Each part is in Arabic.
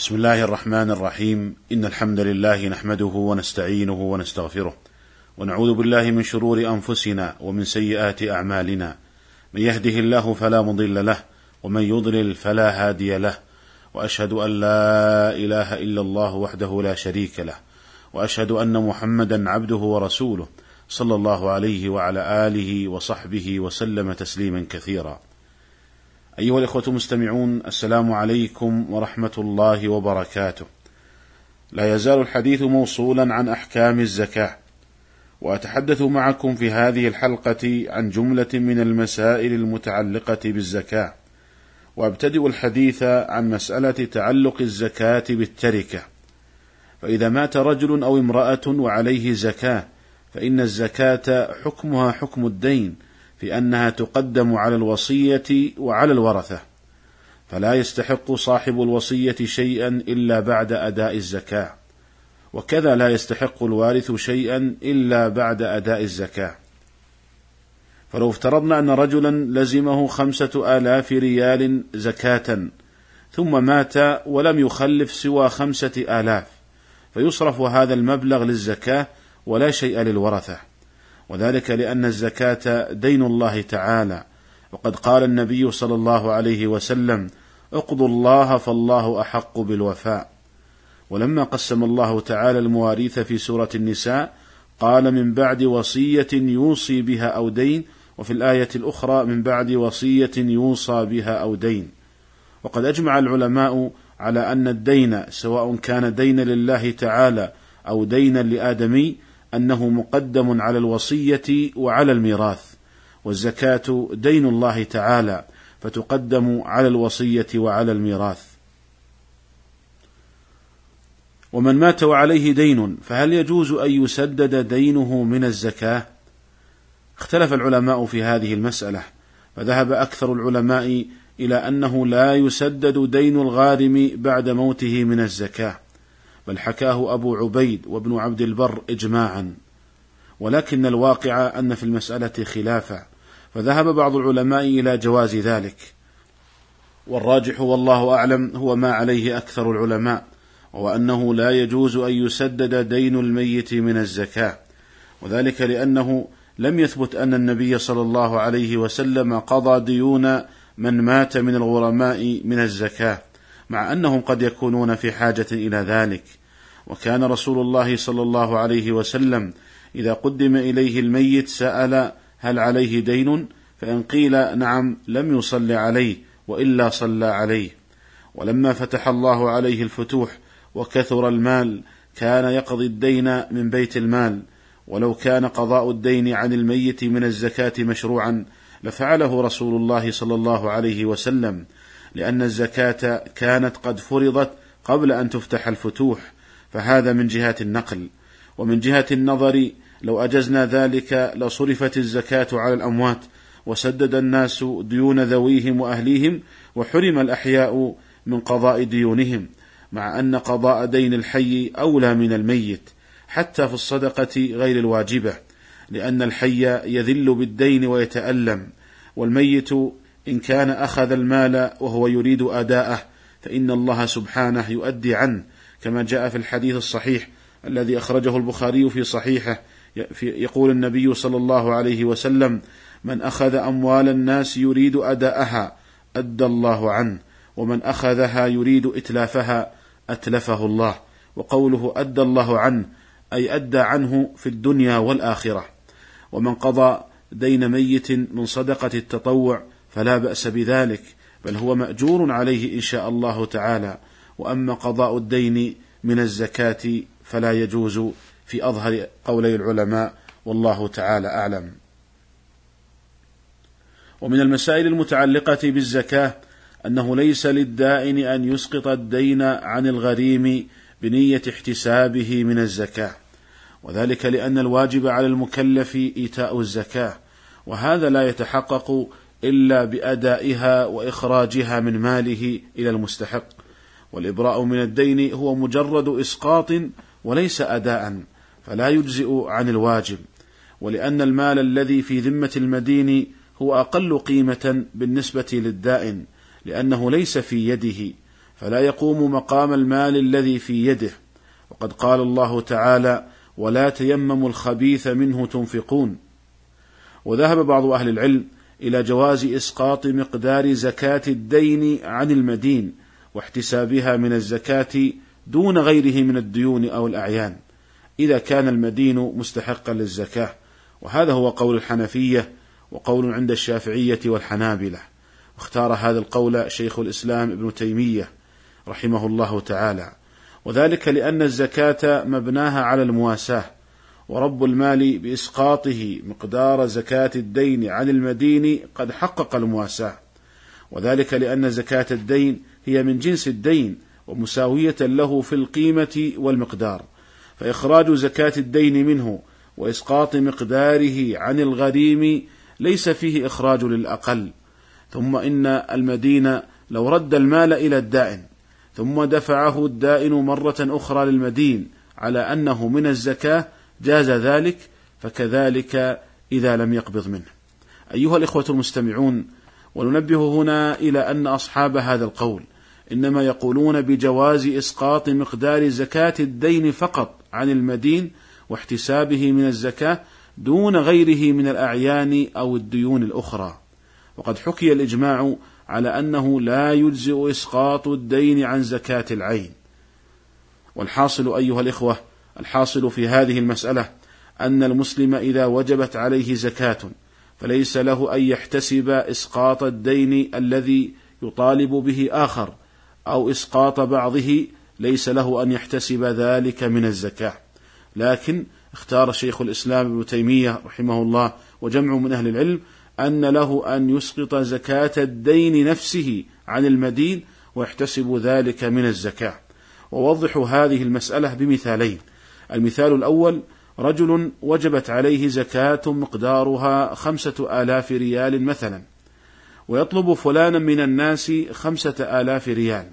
بسم الله الرحمن الرحيم. إن الحمد لله نحمده ونستعينه ونستغفره ونعوذ بالله من شرور أنفسنا ومن سيئات أعمالنا. من يهده الله فلا مضل له ومن يضلل فلا هادي له. وأشهد أن لا إله إلا الله وحده لا شريك له. وأشهد أن محمدا عبده ورسوله صلى الله عليه وعلى آله وصحبه وسلم تسليما كثيرا. أيها الإخوة المستمعون السلام عليكم ورحمة الله وبركاته. لا يزال الحديث موصولا عن أحكام الزكاة، وأتحدث معكم في هذه الحلقة عن جملة من المسائل المتعلقة بالزكاة، وأبتدئ الحديث عن مسألة تعلق الزكاة بالتركة. فإذا مات رجل أو امرأة وعليه زكاة، فإن الزكاة حكمها حكم الدين، في أنها تقدم على الوصية وعلى الورثة فلا يستحق صاحب الوصية شيئا إلا بعد أداء الزكاة وكذا لا يستحق الوارث شيئا إلا بعد أداء الزكاة. فلو افترضنا أن رجلا لزمه خمسة آلاف ريال زكاة ثم مات ولم يخلف سوى خمسة آلاف فيصرف هذا المبلغ للزكاة ولا شيء للورثة. وذلك لأن الزكاة دين الله تعالى. وقد قال النبي صلى الله عليه وسلم اقضوا الله فالله أحق بالوفاء. ولما قسم الله تعالى المواريث في سورة النساء قال من بعد وصية يوصي بها أو دين وفي الآية الأخرى من بعد وصية يوصى بها أو دين. وقد أجمع العلماء على أن الدين سواء كان دينا لله تعالى أو دينا لآدمي أنه مقدم على الوصية وعلى الميراث والزكاة دين الله تعالى فتقدم على الوصية وعلى الميراث. ومن مات وعليه دين فهل يجوز أن يسدد دينه من الزكاة؟ اختلف العلماء في هذه المسألة فذهب أكثر العلماء إلى أنه لا يسدد دين الغارم بعد موته من الزكاة. بل حكاه أبو عبيد وابن عبد البر إجماعا. ولكن الواقع أن في المسألة خلافا فذهب بعض العلماء إلى جواز ذلك. والراجح والله أعلم هو ما عليه أكثر العلماء وهو أنه لا يجوز أن يسدد دين الميت من الزكاة. وذلك لأنه لم يثبت أن النبي صلى الله عليه وسلم قضى ديون من مات من الغرماء من الزكاة. مع أنهم قد يكونون في حاجة إلى ذلك. وكان رسول الله صلى الله عليه وسلم إذا قدم إليه الميت سأل هل عليه دين؟ فإن قيل نعم لم يصل عليه وإلا صلى عليه. ولما فتح الله عليه الفتوح وكثر المال كان يقضي الدين من بيت المال. ولو كان قضاء الدين عن الميت من الزكاة مشروعا لفعله رسول الله صلى الله عليه وسلم. لأن الزكاة كانت قد فرضت قبل أن تفتح الفتوح فهذا من جهة النقل. ومن جهة النظر لو أجزنا ذلك لصرفت الزكاة على الأموات وسدد الناس ديون ذويهم وأهليهم وحرم الأحياء من قضاء ديونهم مع أن قضاء دين الحي أولى من الميت حتى في الصدقة غير الواجبة لأن الحي يذل بالدين ويتألم والميت إن كان أخذ المال وهو يريد أداءه فإن الله سبحانه يؤدي عنه كما جاء في الحديث الصحيح الذي أخرجه البخاري في صحيحه يقول النبي صلى الله عليه وسلم من أخذ أموال الناس يريد أداءها أدى الله عنه ومن أخذها يريد إتلافها أتلفه الله. وقوله أدى الله عنه أي أدى عنه في الدنيا والآخرة. ومن قضى دين ميت من صدقة التطوع فلا بأس بذلك بل هو مأجور عليه إن شاء الله تعالى. وأما قضاء الدين من الزكاة فلا يجوز في أظهر قولي العلماء والله تعالى أعلم. ومن المسائل المتعلقة بالزكاة أنه ليس للدائن أن يسقط الدين عن الغريم بنية احتسابه من الزكاة. وذلك لأن الواجب على المكلف إيتاء الزكاة وهذا لا يتحقق إلا بأدائها وإخراجها من ماله إلى المستحق. والإبراء من الدين هو مجرد إسقاط وليس أداء فلا يجزئ عن الواجب. ولأن المال الذي في ذمة المدين هو أقل قيمة بالنسبة للدائن لأنه ليس في يده فلا يقوم مقام المال الذي في يده. وقد قال الله تعالى ولا تيمموا الخبيث منه تنفقون وذهب بعض أهل العلم إلى جواز إسقاط مقدار زكاة الدين عن المدين واحتسابها من الزكاة دون غيره من الديون أو الأعيان إذا كان المدين مستحقا للزكاة. وهذا هو قول الحنفية وقول عند الشافعية والحنابلة. واختار هذا القول شيخ الإسلام ابن تيمية رحمه الله تعالى. وذلك لأن الزكاة مبناها على المواساة. ورب المال بإسقاطه مقدار زكاة الدين عن المدين قد حقق المواساة. وذلك لأن زكاة الدين هي من جنس الدين ومساوية له في القيمة والمقدار. فإخراج زكاة الدين منه وإسقاط مقداره عن الغريم ليس فيه إخراج للأقل. ثم إن المدين لو رد المال إلى الدائن ثم دفعه الدائن مرة أخرى للمدين على أنه من الزكاة جاز ذلك فكذلك إذا لم يقبض منه. أيها الإخوة المستمعون وننبه هنا إلى أن أصحاب هذا القول إنما يقولون بجواز إسقاط مقدار زكاة الدين فقط عن المدين واحتسابه من الزكاة دون غيره من الأعيان أو الديون الأخرى. وقد حكي الإجماع على أنه لا يجزئ إسقاط الدين عن زكاة العين. والحاصل أيها الإخوة الحاصل في هذه المسألة أن المسلم إذا وجبت عليه زكاة فليس له أن يحتسب إسقاط الدين الذي يطالب به آخر أو إسقاط بعضه ليس له أن يحتسب ذلك من الزكاة. لكن اختار شيخ الإسلام ابن تيمية رحمه الله وجمع من أهل العلم أن له أن يسقط زكاة الدين نفسه عن المدين ويحتسب ذلك من الزكاة. ووضحوا هذه المسألة بمثالين. المثال الأول رجل وجبت عليه زكاة مقدارها خمسة آلاف ريال مثلا ويطلب فلانا من الناس خمسة آلاف ريال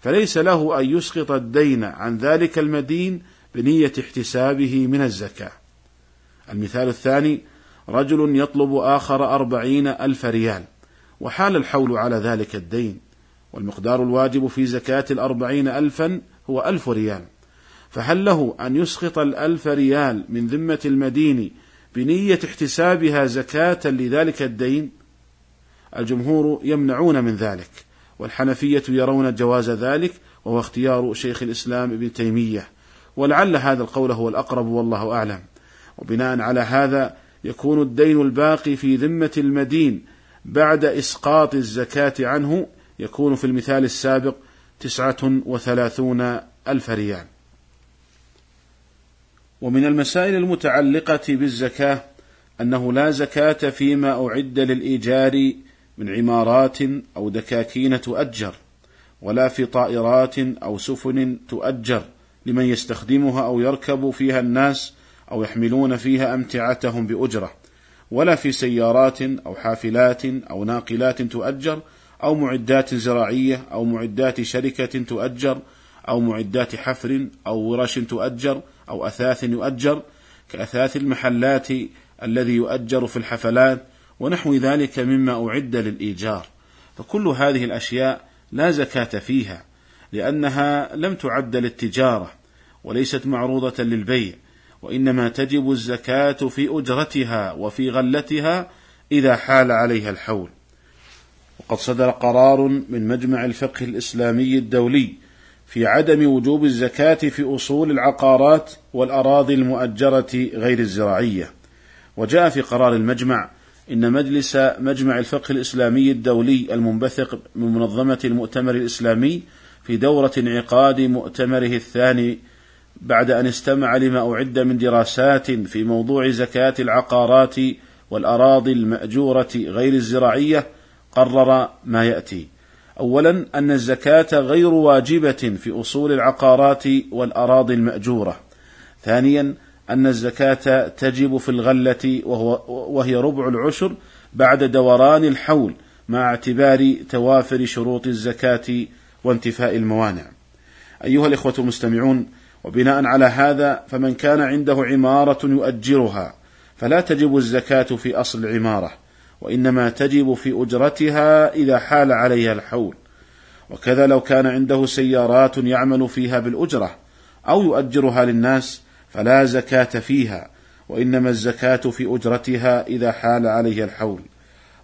فليس له أن يسقط الدين عن ذلك المدين بنية احتسابه من الزكاة. المثال الثاني رجل يطلب آخر أربعين ألف ريال وحال الحول على ذلك الدين والمقدار الواجب في زكاة الأربعين ألفا هو ألف ريال. فهل له أن يسقط الألف ريال من ذمة المدين بنية احتسابها زكاة لذلك الدين؟ الجمهور يمنعون من ذلك والحنفية يرون جواز ذلك وهو اختيار شيخ الإسلام ابن تيمية. ولعل هذا القول هو الأقرب والله أعلم. وبناء على هذا يكون الدين الباقي في ذمة المدين بعد إسقاط الزكاة عنه يكون في المثال السابق تسعة وثلاثون ألف ريال. ومن المسائل المتعلقة بالزكاة أنه لا زكاة فيما أعد للإيجار من عمارات أو دكاكين تؤجر ولا في طائرات أو سفن تؤجر لمن يستخدمها أو يركب فيها الناس أو يحملون فيها أمتعتهم بأجرة ولا في سيارات أو حافلات أو ناقلات تؤجر أو معدات زراعية أو معدات شركة تؤجر أو معدات حفر أو ورش تؤجر أو أثاث يؤجر كأثاث المحلات الذي يؤجر في الحفلات ونحو ذلك مما أعد للإيجار. فكل هذه الأشياء لا زكاة فيها لأنها لم تعد للتجارة وليست معروضة للبيع وإنما تجب الزكاة في أجرتها وفي غلتها إذا حال عليها الحول. وقد صدر قرار من مجمع الفقه الإسلامي الدولي في عدم وجوب الزكاة في أصول العقارات والأراضي المؤجرة غير الزراعية وجاء في قرار المجمع إن مجلس مجمع الفقه الإسلامي الدولي المنبثق من منظمة المؤتمر الإسلامي في دورة انعقاد مؤتمره الثاني بعد أن استمع لما أعد من دراسات في موضوع زكاة العقارات والأراضي المأجورة غير الزراعية قرر ما يأتي. أولا أن الزكاة غير واجبة في أصول العقارات والأراضي المأجورة. ثانيا أن الزكاة تجب في الغلة وهو وهي ربع العشر بعد دوران الحول مع اعتبار توافر شروط الزكاة وانتفاء الموانع. أيها الإخوة المستمعون، وبناء على هذا فمن كان عنده عمارة يؤجرها فلا تجب الزكاة في أصل العمارة وإنما تجب في أجرتها إذا حال عليها الحول. وكذا لو كان عنده سيارات يعمل فيها بالأجرة أو يؤجرها للناس فلا زكاة فيها وإنما الزكاة في أجرتها إذا حال عليها الحول.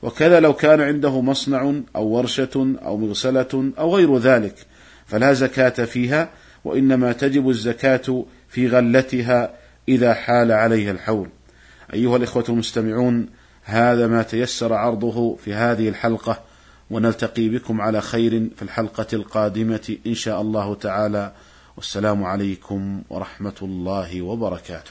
وكذا لو كان عنده مصنع أو ورشة أو مغسلة أو غير ذلك فلا زكاة فيها وإنما تجب الزكاة في غلتها إذا حال عليها الحول. أيها الإخوة المستمعون هذا ما تيسر عرضه في هذه الحلقة ونلتقي بكم على خير في الحلقة القادمة إن شاء الله تعالى. والسلام عليكم ورحمة الله وبركاته.